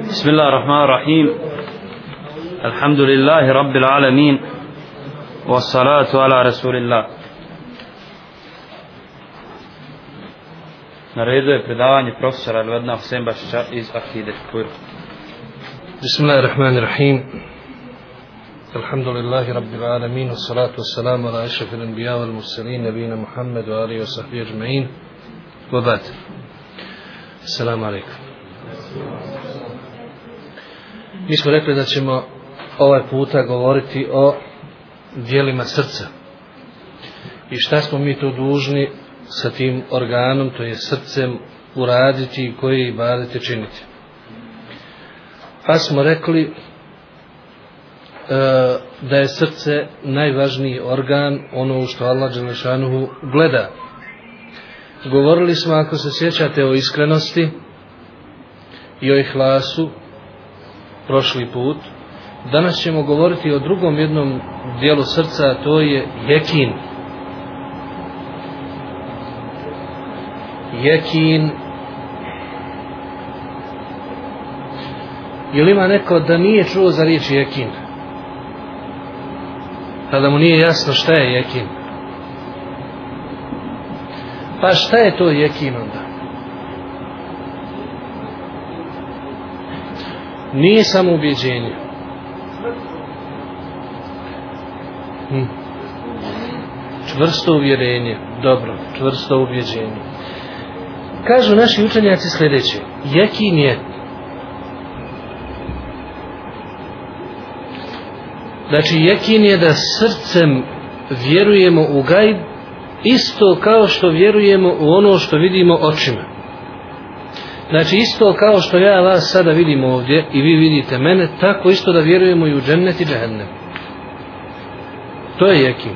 بسم الله الرحمن الرحيم الحمد لله رب العالمين والصلاة على رسول الله نريد بردان بروفسر الودنا حسين باشا إز أخيدة بسم الله الرحمن الرحيم الحمد لله رب العالمين والصلاة والسلام على أشرف الأنبياء والمرسلين نبينا محمد وآله وصحبه أجمعين وبعد السلام عليكم Mi smo rekli da ćemo ovaj puta govoriti o dijelima srca. I šta smo mi to dužni sa tim organom, to je srcem, uraditi i koje i badete činiti. Pa smo rekli e, da je srce najvažniji organ, ono u što Allah Đelešanuhu gleda. Govorili smo, ako se sjećate, o iskrenosti i o ihlasu, prošli put. Danas ćemo govoriti o drugom jednom dijelu srca, a to je jekin. Jekin. Ili ima neko da nije čuo za riječ jekin? Kada pa mu nije jasno šta je jekin? Pa šta je to jekin onda? nije samo ubjeđenje. Hm. Čvrsto uvjerenje, dobro, čvrsto ubjeđenje. Kažu naši učenjaci sljedeće, jekin je Znači, jekin je da srcem vjerujemo u gajb isto kao što vjerujemo u ono što vidimo očima. Znači isto kao što ja vas sada vidim ovdje i vi vidite mene, tako isto da vjerujemo i u džennet i džehennem. To je jekin.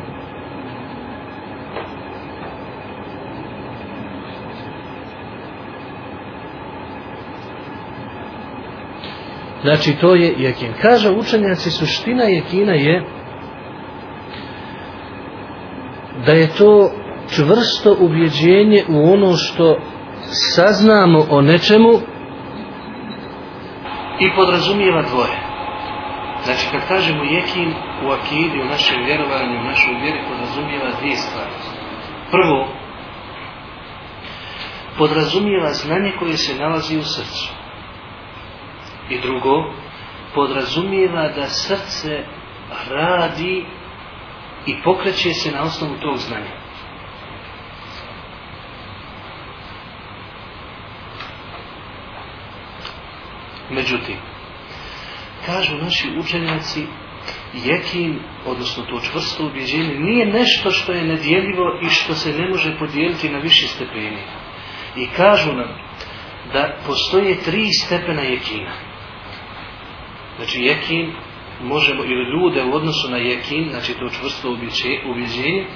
Znači to je jekin. Kaže učenjaci suština jekina je da je to čvrsto ubjeđenje u ono što saznamo o nečemu i podrazumijeva dvoje. Znači, kad kažemo jekin u akidi, u našem vjerovanju, u našoj vjeri, podrazumijeva dvije stvari. Prvo, podrazumijeva znanje koje se nalazi u srcu. I drugo, podrazumijeva da srce radi i pokreće se na osnovu tog znanja. Međutim, kažu naši učenjaci, jekin, odnosno to čvrsto ubjeđenje, nije nešto što je nedjeljivo i što se ne može podijeliti na viši stepeni. I kažu nam da postoje tri stepena jekina. Znači jekin, možemo, ili ljude u odnosu na jekin, znači to čvrsto ubjeđenje,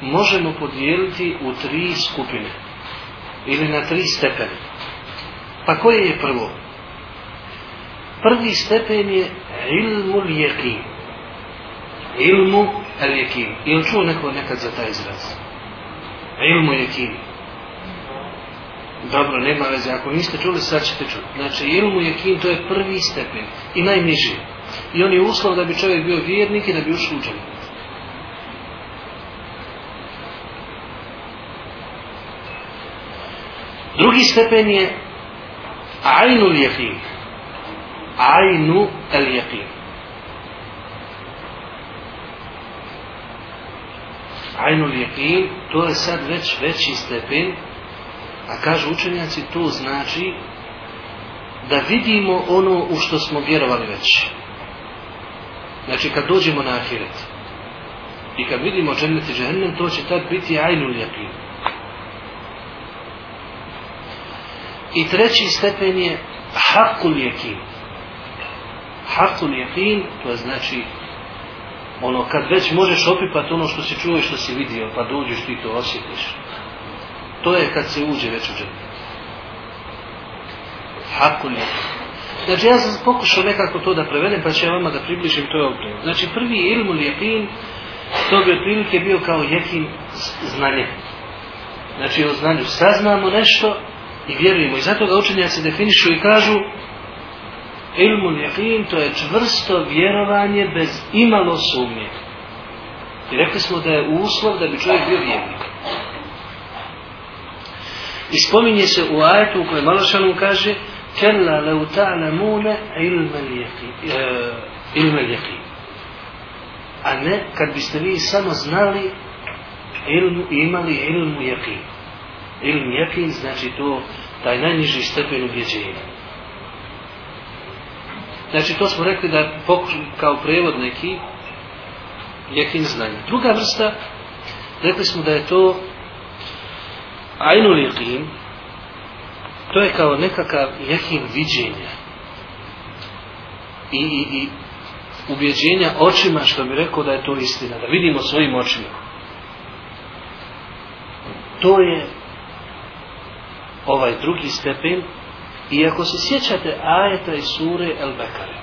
možemo podijeliti u tri skupine ili na tri stepene. Pa koje je prvo? prvi stepen je ilmu ljekin. Ilmu ljekin. Je li čuo neko nekad za taj izraz? Ilmu ljekin. Dobro, nema veze. Ako niste čuli, sad ćete čuti. Znači, ilmu ljekin to je prvi stepen. I najniži. I on je uslov da bi čovjek bio vjernik i da bi ušao u džanet. Drugi stepen je Ainul Jehin ajnu el jeqin ajnu el jeqin to je sad već veći stepen a kažu učenjaci to znači da vidimo ono u što smo vjerovali već znači kad dođemo na ahiret i kad vidimo džennet i džennem to će tad biti ajnu el jeqin I treći stepen je hakul jekin hakun jehin, to je znači ono kad već možeš opipati ono što si čuo i što si vidio, pa dođeš ti to osjetiš. To je kad se uđe već u džetu. Hakun jehin. Znači ja sam pokušao nekako to da prevedem, pa ću ja vama da približim, to je ovdje. Znači prvi ilmu jehin, to bi otprilike bio kao jehin znanje. Znači o znanju saznamo nešto i vjerujemo. I zato ga učenjaci definišu i kažu ilmu nekin, to je čvrsto vjerovanje bez imalo sumnje. I rekli smo da je uslov da bi čovjek bio vjernik. I spominje se u ajetu u kojoj Malošanu kaže Kella leu ta'lamune ilme ljeki. E, A ne kad biste vi samo znali ilmu, imali ilmu ljeki. Ilm ljeki znači to taj najniži stepen ubjeđenja. Znači to smo rekli da pokuš, kao prevod neki jehin znanje. Druga vrsta, rekli smo da je to ajnul jehin, to je kao nekakav jehin viđenja i, i, i ubjeđenja očima što mi rekao da je to istina, da vidimo svojim očima. To je ovaj drugi stepen I ako se sjećate ajeta iz sure El Bekare,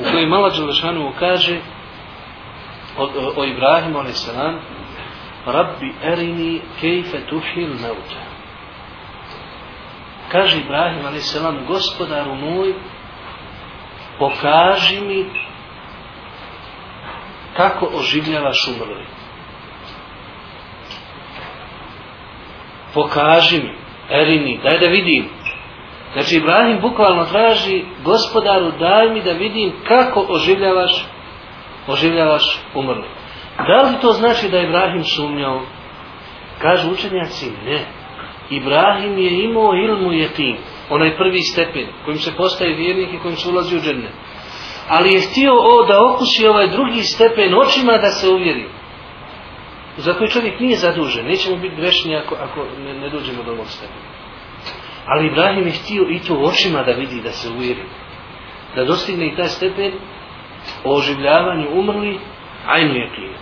u kojoj Mala Đelešanu kaže o, o, o Ibrahimu a.s. Rabbi erini kejfe tuhil neuta. Kaže Ibrahim a.s. Gospodaru moj, pokaži mi kako oživljavaš umrli. Pokaži mi, erini, daj da vidim. Znači Ibrahim bukvalno traži gospodaru daj mi da vidim kako oživljavaš oživljavaš umrli. Da li to znači da Ibrahim sumnjao? Kažu učenjaci ne. Ibrahim je imao ilmu je tim. Onaj prvi stepen kojim se postaje vjernik i kojim se ulazi u džene. Ali je htio o, da okusi ovaj drugi stepen očima da se uvjeri. Za koji čovjek nije zadužen. Nećemo biti grešni ako, ako ne, ne dođemo do ovog stepena. Ali Ibrahim je htio i to očima da vidi, da se uvjeri. Da dostigne i taj stepen o oživljavanju umrli, ajmo je klijet.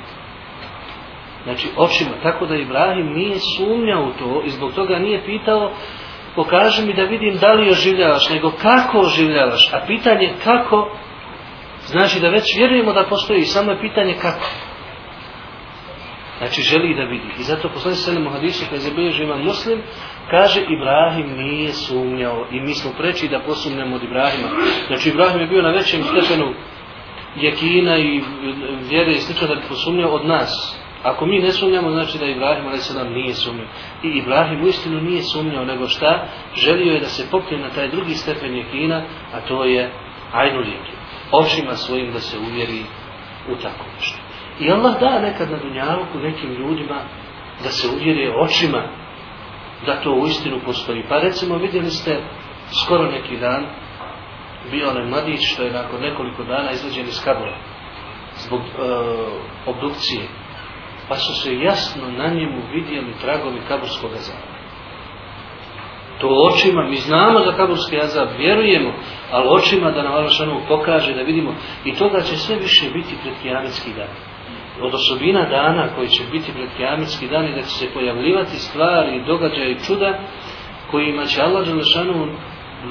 Znači očima, tako da Ibrahim nije sumnjao u to i zbog toga nije pitao pokaži mi da vidim da li oživljavaš, nego kako oživljavaš. A pitanje kako, znači da već vjerujemo da postoji, samo je pitanje kako. Znači želi da vidi. I zato poslanik sallallahu alejhi ve sellem hadisu koji je imam Muslim kaže Ibrahim nije sumnjao i mi smo preči da posumnemo od Ibrahima. Znači Ibrahim je bio na većem stepenu jekina i vjere i slično da bi posumnjao od nas. Ako mi ne sumnjamo, znači da Ibrahim a.s. nije sumnjao. I Ibrahim u istinu nije sumnjao, nego šta? Želio je da se popne na taj drugi stepen jekina, a to je ajnu lijeki. Očima svojim da se uvjeri u tako nešto. I Allah da nekad na dunjavku nekim ljudima da se uvjere očima da to u istinu postoji. Pa recimo vidjeli ste skoro neki dan bio onaj mladić što je nakon nekoliko dana izrađen iz kabola zbog e, obdukcije pa su se jasno na njemu vidjeli tragovi kaburskog azaba. To očima, mi znamo za kaburski azab, vjerujemo, ali očima da nam Alšanu pokaže, da vidimo i toga će sve više biti pred kijametski dan od osobina dana koji će biti pred kiametski dan i da će se pojavljivati stvari, događaje i čuda kojima će Allah Đelešanu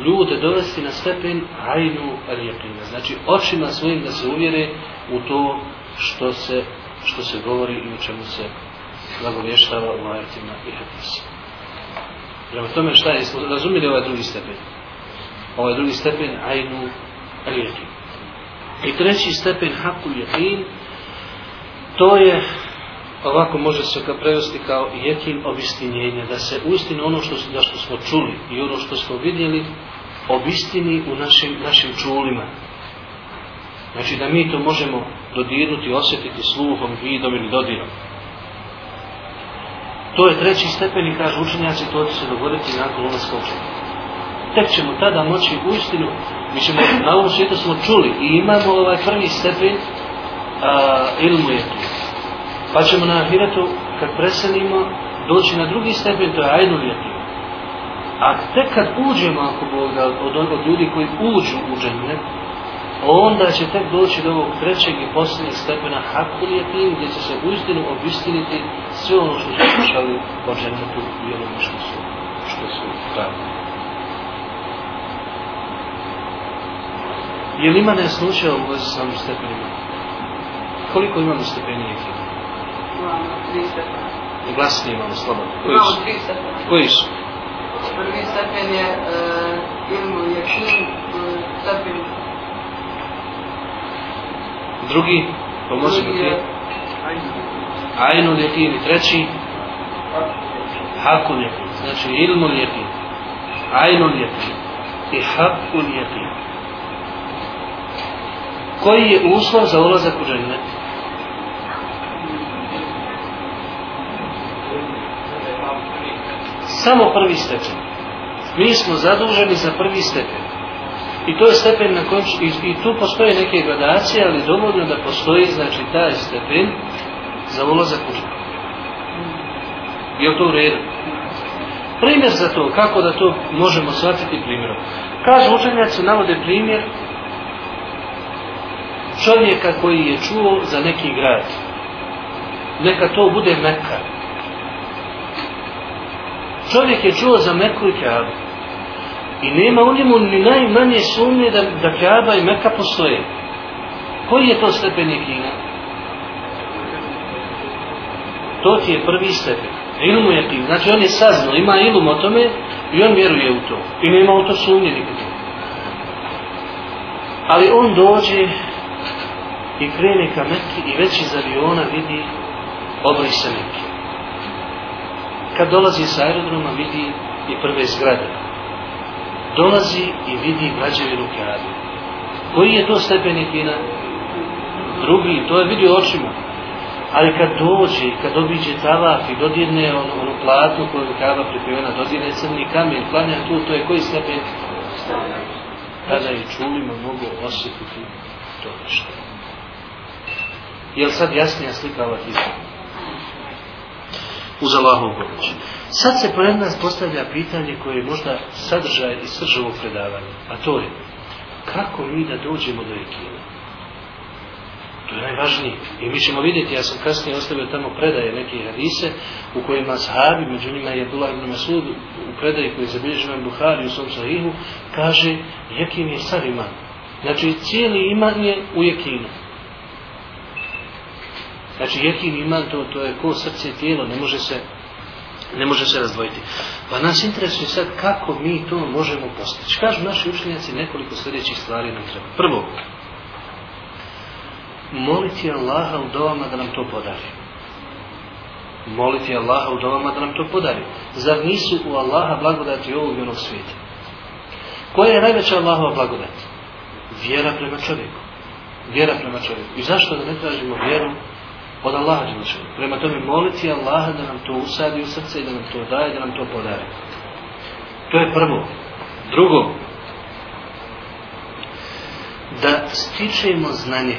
ljude dovesti na stepen ajnu rijepina. Znači očima svojim da se uvjere u to što se, što se govori i u čemu se nagovještava u ajatima i hadisi. Prema tome šta je, smo razumili ovaj drugi stepen? Ovaj drugi stepen ajnu rijepina. I treći stepen hakul jeqin to je ovako može se ka prevesti kao jekin obistinjenje, da se uistinu ono što, da što smo čuli i ono što smo vidjeli obistini u našim, našim čulima. Znači da mi to možemo dodirnuti, osjetiti sluhom, vidom ili dodirom. To je treći stepen i kažu učenjaci, to će se dogoditi nakon ono skočenje. Tek ćemo tada moći uistinu, mi ćemo, na ovom svijetu smo čuli i imamo ovaj prvi stepen, a, ilmu je tu. Pa ćemo na ahiretu, kad preselimo, doći na drugi stepen, to je ajnul je tu. A tek kad uđemo, ako Boga, od, od ljudi koji uđu u džene, onda će tek doći do ovog trećeg i posljednjeg stepena hakul je tim, gdje će se u istinu obistiniti sve ono što su slušali o džennetu i ono što su, što su pravili. Je li ima nesnuće u vezi sa ovim stepenima? koliko imamo stepenije hiljada? Imamo 300. I glasni imamo slobodno. Koji su? Imamo 300. Koji su? Prvi stepen je uh, ilmu jačin, uh, e, stepen. Drugi, pomoći pa mi ti. Ajnu ljepin i treći. Hakun ljepin. Znači ilmu ljepin. Ajnu ljepin. I hakun ljepin. Koji je uslov za ulazak u džennet? Ajnu samo prvi stepen. Mi smo zaduženi za prvi stepen. I to je stepen na kojem i, i tu postoje neke gradacije, ali dovoljno da postoji znači taj stepen za ulazak u džennet. Je to u redu? Primjer za to, kako da to možemo shvatiti primjerom. Kažu učenjaci, navode primjer čovjeka koji je čuo za neki grad. Neka to bude Mekka čovjek je čuo za Meku i Kaabu. I nema u njemu ni najmanje sumnje da, da Kaaba i Meka postoje. Koji je to stepen jekina? To ti je prvi stepen. Ilum je ti. Znači on je saznao, ima ilum o tome i on vjeruje u to. I nema u to sumnje nikada. Ali on dođe i krene ka Meku i već iz aviona vidi obrise Meku kad dolazi sa aerodroma vidi i prve zgrade dolazi i vidi građevinu Kaabe koji je to stepeni kina drugi, to je vidio očima ali kad dođe kad obiđe tavaf i dodirne ono, ono platu koju Kaaba pripremljena dodirne crni kamen, klanja tu to je koji stepen kada je čulimo mnogo osjetiti to nešto je li sad jasnija slika ova historija uz Allahovu pomoć. Sad se pored nas postavlja pitanje koje je možda sadržaj i srđovo predavanje, a to je kako mi da dođemo do Ekine? To je najvažnije. I mi ćemo vidjeti, ja sam kasnije ostavio tamo predaje neke hadise u kojima sahabi, među njima je Abdullah ibn Masud, u predaji koji je zabilježio Ibn Buhari u svom sahihu, kaže Jekin je sav iman. Znači cijeli iman je u Jekinu. Znači, jekin iman, to, to je ko srce i tijelo, ne može se, ne može se razdvojiti. Pa nas interesuje sad kako mi to možemo postići. Kažu naši učenjaci nekoliko sljedećih stvari nam treba. Prvo, moliti Allaha u dovama da nam to podari. Moliti Allaha u dovama da nam to podari. Zar nisu u Allaha blagodati ovog i onog svijeta? Koja je najveća Allahova blagodat? Vjera prema čovjeku. Vjera prema čovjeku. I zašto da ne tražimo vjeru od Allaha Đelešanu. Prema tome moliti Allaha da nam to usadi u srce i da nam to daje, da nam to podari. To je prvo. Drugo, da stičemo znanje.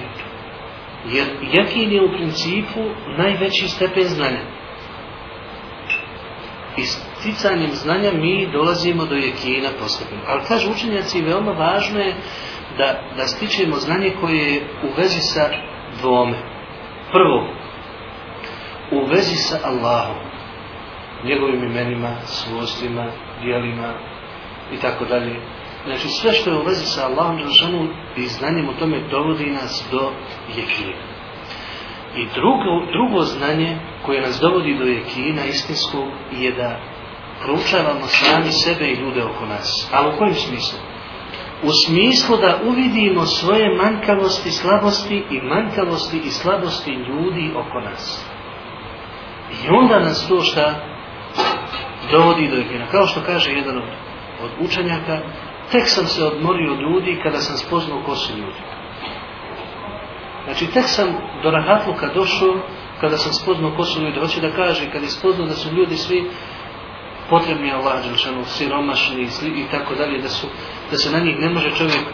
Jer jakin je u principu najveći stepen znanja. I sticanjem znanja mi dolazimo do jakina postepeno. Ali kaže učenjaci, veoma važno je da, da stičemo znanje koje je u vezi sa dvome. Prvo, u vezi sa Allahom njegovim imenima, svojstvima, dijelima i tako dalje. Znači sve što je u vezi sa Allahom Đelšanu i znanjem o tome dovodi nas do jekina. I drugo, drugo znanje koje nas dovodi do jekina istinskog je da proučavamo sami sebe i ljude oko nas. Ali u kojem smislu? U smislu da uvidimo svoje manjkavosti, slabosti i manjkavosti i slabosti ljudi oko nas. Znači. I onda nas to šta dovodi do ekvina. Kao što kaže jedan od, od učenjaka, tek sam se odmorio od ljudi kada sam spoznao ko su ljudi. Znači, tek sam do Rahatluka došao kada sam spoznao ko su ljudi. Hoće da kaže, kad je spoznao da su ljudi svi potrebni Allah, Đelšanu, znači, ono, siromašni i, i tako dalje, da, su, da se na njih ne može čovjek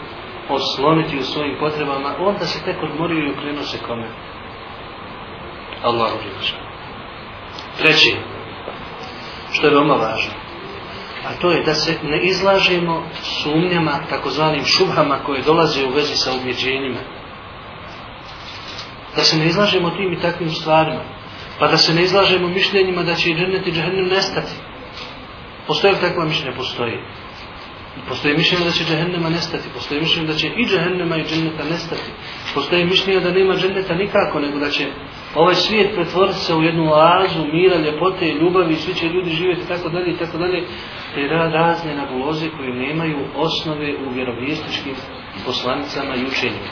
osloniti u svojim potrebama, onda se tek odmorio i okrenuo se kome. Allahu Đelšanu. Treće, što je veoma važno, a to je da se ne izlažemo sumnjama, takozvanim šubhama koje dolaze u vezi sa objeđenjima. Da se ne izlažemo tim i takvim stvarima. Pa da se ne izlažemo mišljenjima da će i džernet i džernet nestati. Postoje li takva mišljenja? Postoji. Postoje mišljenje da će džehennema nestati, postoje mišljenje da će i džehennema i dženneta nestati, postoje mišljenje da nema dženneta nikako, nego da će ovaj svijet pretvori se u jednu oazu mira, ljepote, ljubavi, svi će ljudi živjeti tako dalje i tako dalje. Te ra razne nagloze koje nemaju osnove u vjerovijestičkim poslanicama i učenjima.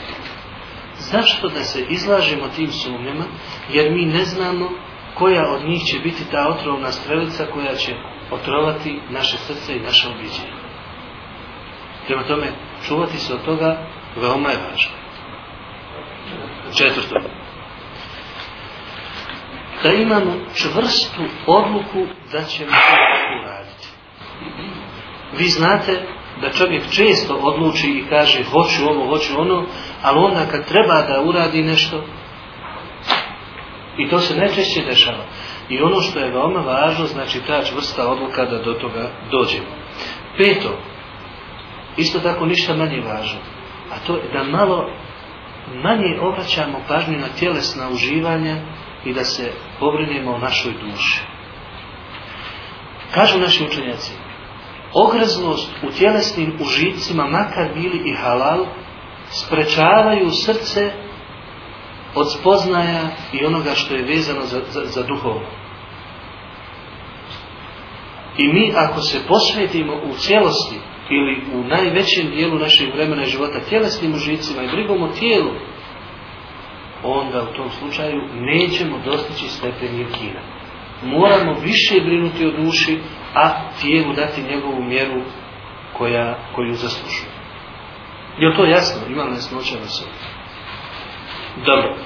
Zašto da se izlažemo tim sumnjama? Jer mi ne znamo koja od njih će biti ta otrovna strelica koja će otrovati naše srce i naše obiđenje. Prema tome, čuvati se od toga veoma je važno. Četvrto da imamo čvrstu odluku da ćemo to uraditi. Vi znate da čovjek često odluči i kaže hoću ovo, hoću ono, ali onda kad treba da uradi nešto, i to se najčešće dešava. I ono što je veoma važno, znači ta čvrsta odluka da do toga dođemo. Peto, isto tako ništa manje važno, a to je da malo manje obraćamo pažnju na tjelesna uživanja, i da se pobrinemo o našoj duši. Kažu naši učenjaci, ogrznost u tjelesnim užicima, makar bili i halal, sprečavaju srce od spoznaja i onoga što je vezano za, za, za duhovno. I mi ako se posvetimo u cijelosti ili u najvećem dijelu našeg vremena života tjelesnim užicima i brigom o tijelu, onda u tom slučaju nećemo dostići stepen jekina. Moramo više brinuti o duši, a tijelu dati njegovu mjeru koja, koju zaslušuje. Je to jasno? Imam nesnoća na sve. Dobro.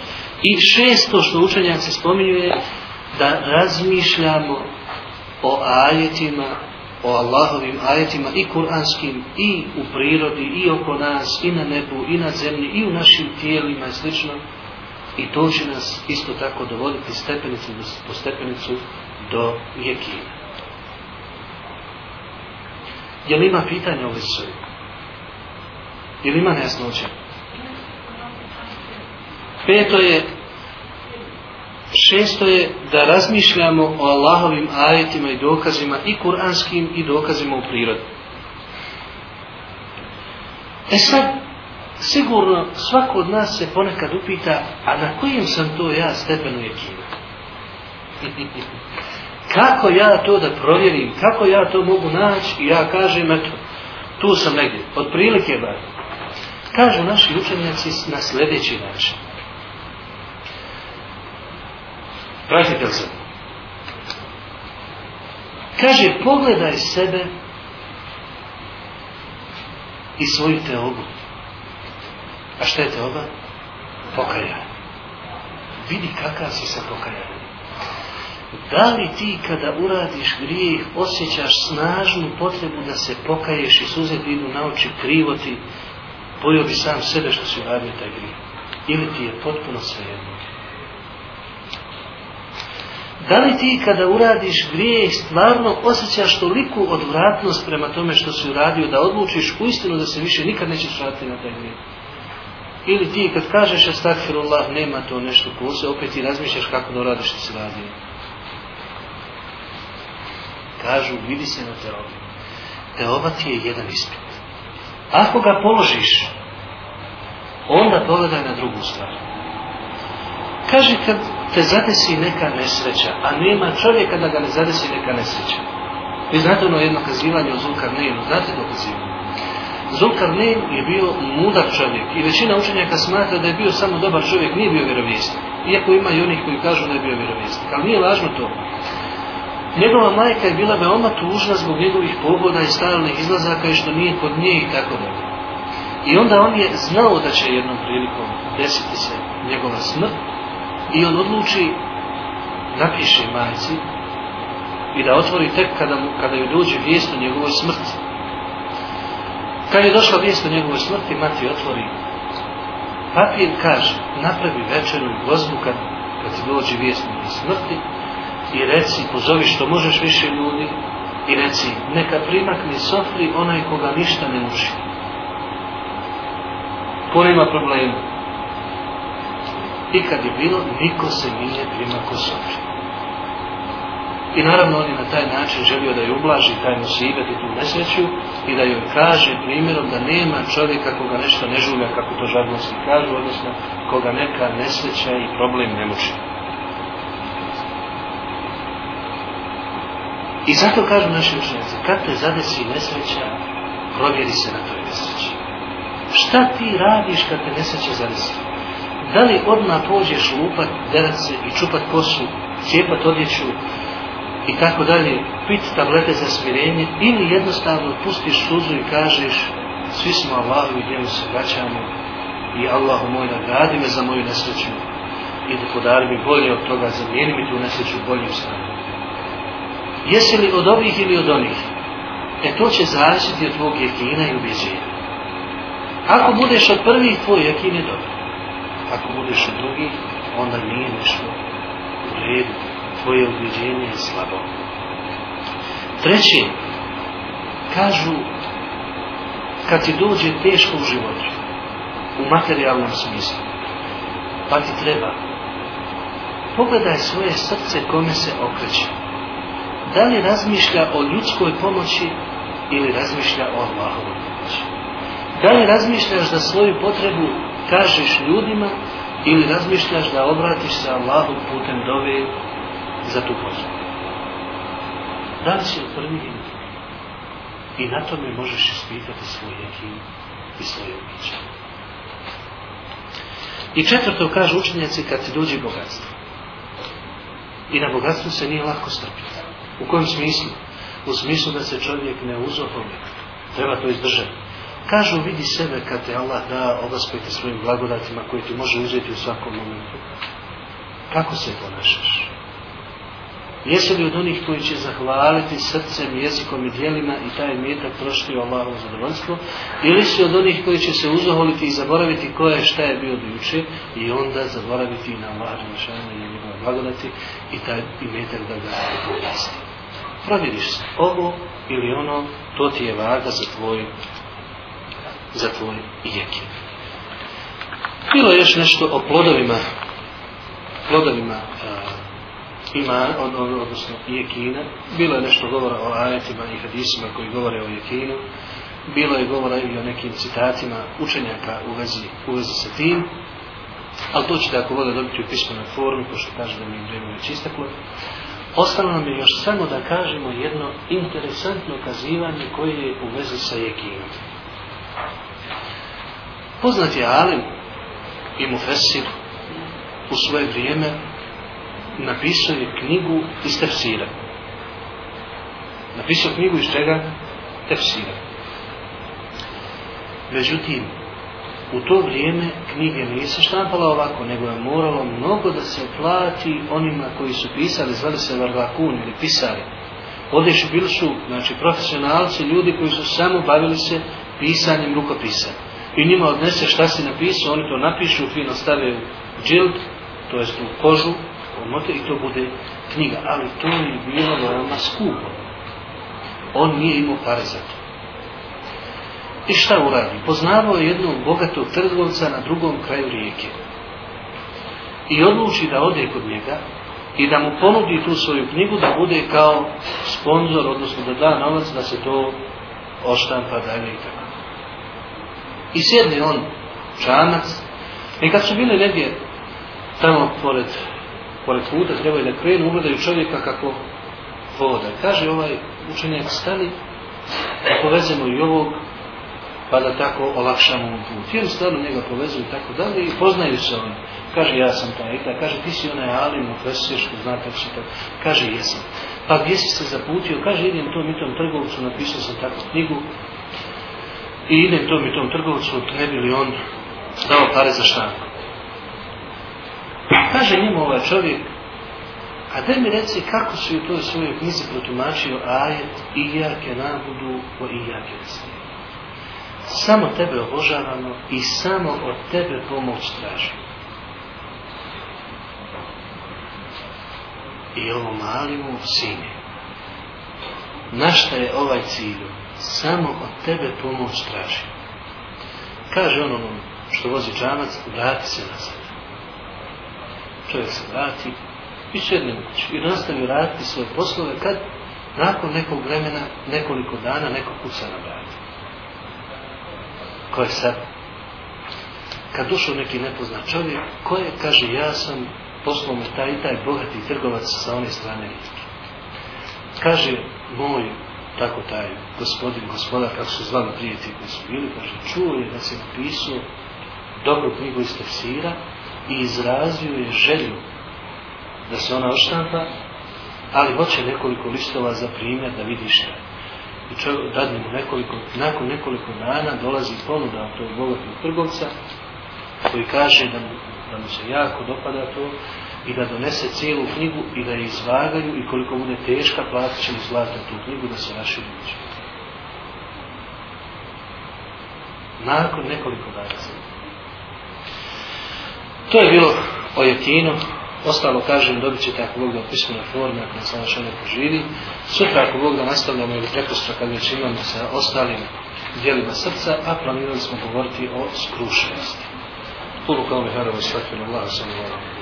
I šesto što učenjak se spominjuje da razmišljamo o ajetima, o Allahovim ajetima i kuranskim i u prirodi i oko nas i na nebu i na zemlji i u našim tijelima i slično i to će nas isto tako dovoditi stepenicu po stepenicu do jekina. Jel ima pitanje o visoju? Jel ima nejasnoća? Peto je, šesto je da razmišljamo o Allahovim ajetima i dokazima i kuranskim i dokazima u prirodi. E sad, sigurno svako od nas se ponekad upita, a na kojem sam to ja stepenu je kina? kako ja to da provjerim, kako ja to mogu naći i ja kažem, eto, tu sam negdje, od prilike bar. Kažu naši učenjaci na sljedeći način. Pratite se. Kaže, pogledaj sebe i svoju teobu. A šta je toba? Pokajanje. Vidi kakav si se pokajanje. Da li ti kada uradiš grijeh osjećaš snažnu potrebu da se pokaješ i suze vidu na oči krivo ti bojio bi sam sebe što si uradio taj grijeh? Ili ti je potpuno svejedno? Da li ti kada uradiš grijeh stvarno osjećaš toliku odvratnost prema tome što si uradio da odlučiš u istinu da se više nikad nećeš vratiti na taj grijeh? Ili ti kad kažeš astagfirullah, nema to nešto posle, opet ti razmišljaš kako da uradiš što se radi. Kažu, vidi se na te obi. Te oba ti je jedan ispit. Ako ga položiš, onda pogledaj na drugu stranu. Kaže, kad te zadesi neka nesreća, a nema čovjeka da ga ne zadesi neka nesreća. Vi znate ono jedno kazivanje o Zulkarnijinu, znate to kazivanje? Zulkarnin je bio mudar čovjek i većina učenjaka smatra da je bio samo dobar čovjek, nije bio vjerovijestnik. Iako ima i onih koji kažu da je bio vjerovijestnik, ali nije važno to. Njegova majka je bila veoma tužna zbog njegovih pogoda i stalnih izlazaka i što nije kod nje i tako da. I onda on je znao da će jednom prilikom desiti se njegova smrt i on odluči napiše majci i da otvori tek kada, mu, kada joj dođe vijest o njegovoj smrti. Kad je došla vijest o njegovoj smrti, mati otvori. Papir kaže, napravi večeru i gozbu kad, kad ti dođe vijest o smrti i reci, pozovi što možeš više ljudi i reci, neka primakni sofri onaj koga ništa ne muši. Ko nema problema? I kad je bilo, niko se nije primako sofri. I naravno on je na taj način želio da je ublaži taj musibet i tu nesreću i da joj kaže primjerom da nema čovjeka koga nešto ne žulja kako to žarnosti kažu, odnosno koga neka nesreća i problem ne muči. I zato kažu naši učenici, kad te zadesi nesreća, provjeri se na toj nesreći. Šta ti radiš kad te nesreća zadesi? Da li odmah pođeš lupat derace i čupat kosu, cijepat odjeću, i tako dalje, pit tablete za smirenje ili jednostavno pustiš suzu i kažeš svi smo Allahu i njemu se vraćamo i Allahu moj nagradi me za moju nesreću i da podari mi bolje od toga zamijeni mi tu nesreću boljim stranom. Jesi li od ovih ili od onih? E to će zavisiti od tvog jekina i ubjeđenja. Ako budeš od prvih, tvoj jekin je dobro. Ako budeš od drugih, onda nije nešto u redu svoje ubiđenje slabo. Treći, kažu, kad ti dođe teško u životu, u materijalnom smislu, pa ti treba, pogledaj svoje srce kome se okreće. Da li razmišlja o ljudskoj pomoći ili razmišlja o Allahovu pomoći? Da li razmišljaš da svoju potrebu kažeš ljudima ili razmišljaš da obratiš se Allahu putem dove za tu pozivu. Da li si otvrniji i na tome možeš ispitati svoj jekin i svoje običaje. I četvrto kaže učenjaci kad se dođe bogatstvo. I na bogatstvu se nije lahko strpiti. U kojem smislu? U smislu da se čovjek ne uzopomne. Treba to izdržati. Kažu vidi sebe kad te Allah da obaspojte svojim blagodatima koje ti može uzeti u svakom momentu. Kako se ponašaš? Jesi li od onih koji će zahvaliti srcem, jezikom i dijelima i taj mjetak prošli u Allahovo zadovoljstvo? Ili si od onih koji će se uzoholiti i zaboraviti ko je šta je bio od juče i onda zaboraviti na Allaha Đelešanu i na njegove blagodati i taj mjetak da ga uvijesti? Provjeriš se ovo ili ono, to ti je vaga za tvoj, za tvoj jekin. Bilo je još nešto o plodovima, plodovima uh, iman, od, od, odnosno jekina. Bilo je nešto govora o ajetima i hadisima koji govore o jekinu. Bilo je govora i o nekim citatima učenjaka u vezi, u vezi sa tim. Ali to ćete ako vode dobiti u pismenoj formi, pošto kaže da mi vreme već isteklo. Ostalo nam je još samo da kažemo jedno interesantno kazivanje koje je u vezi sa jekinom. Poznat je Alim i Mufesir u svoje vrijeme napisao je knjigu iz tefsira. Napisao knjigu iz čega? Tefsira. Međutim, u to vrijeme knjige nije se štampala ovako, nego je moralo mnogo da se plati onima koji su pisali, zvali se Varlakun ili pisari. Odeši bili su, znači, profesionalci, ljudi koji su samo bavili se pisanjem rukopisa. I njima odnese šta si napisao, oni to napišu, fino stave u džild, to jest u kožu, tako note i to bude knjiga, ali to je bilo veoma skupo. On nije imao pare za to. I šta uradi? Poznavao je jednog bogatog trgovca na drugom kraju rijeke. I odluči da ode kod njega i da mu ponudi tu svoju knjigu da bude kao sponzor, odnosno da da novac da se to oštampa dalje i tako. I sjedne on čanac i kad su bili negdje tamo pored pored puta s njegove nekrenu, ugledaju čovjeka kako voda. Kaže ovaj učenjak, stani, da povezemo i ovog, pa da tako olakšamo mu put. Jer stanu njega povezuju i tako dalje i poznaju se oni. Kaže, ja sam taj i Kaže, ti si onaj Ali, mu fesuješ, ko zna tako se to. Kaže, jesam. Pa gdje si se zaputio? Kaže, idem tom i tom trgovcu, napisao sam takvu knjigu. I idem tom i tom trgovcu, ne bi li on dao pare za štanku. Kaže njemu ovaj čovjek, a daj mi reci kako su u toj svojoj knjizi protumačio ajet i jake nabudu o i jake Samo tebe obožavamo i samo od tebe pomoć tražimo. I ovo malimu sinje. Našta je ovaj cilj? Samo od tebe pomoć tražimo. Kaže onom što vozi čamac, vrati se nazad nastoje se vrati i sjedne u kuću i nastavi raditi svoje poslove kad nakon nekog vremena, nekoliko dana, neko kuca na vrati. Ko je sad? Kad došao neki nepoznat čovjek, ko je, kaže, ja sam poslom taj i taj bogati trgovac sa one strane ritke. Kaže, moj, tako taj gospodin, gospoda, kako su zvali prijatelji koji su bili, kaže, čuo je da se napisao dobru knjigu iz tefsira, i izrazio je želju da se ona oštampa, ali hoće nekoliko listova za primjer da vidi šta. I čovjek nekoliko, nakon nekoliko dana dolazi ponuda od tog bogatnog trgovca koji kaže da mu, da mu se jako dopada to i da donese cijelu knjigu i da je izvagaju i koliko bude teška platit će mu zlatno tu knjigu da se naši uđe. Nakon nekoliko dana se To je bilo o jetinu. Ostalo kažem, dobit ćete ako Bog da opismena forma, ako nas ono što neko živi. Sutra ako Bog da nastavljamo ili prekostra kad već imamo sa ostalim dijelima srca, a planirali smo govoriti o skrušenosti. Puno kao mi herovi, svakim Allah, sam moram.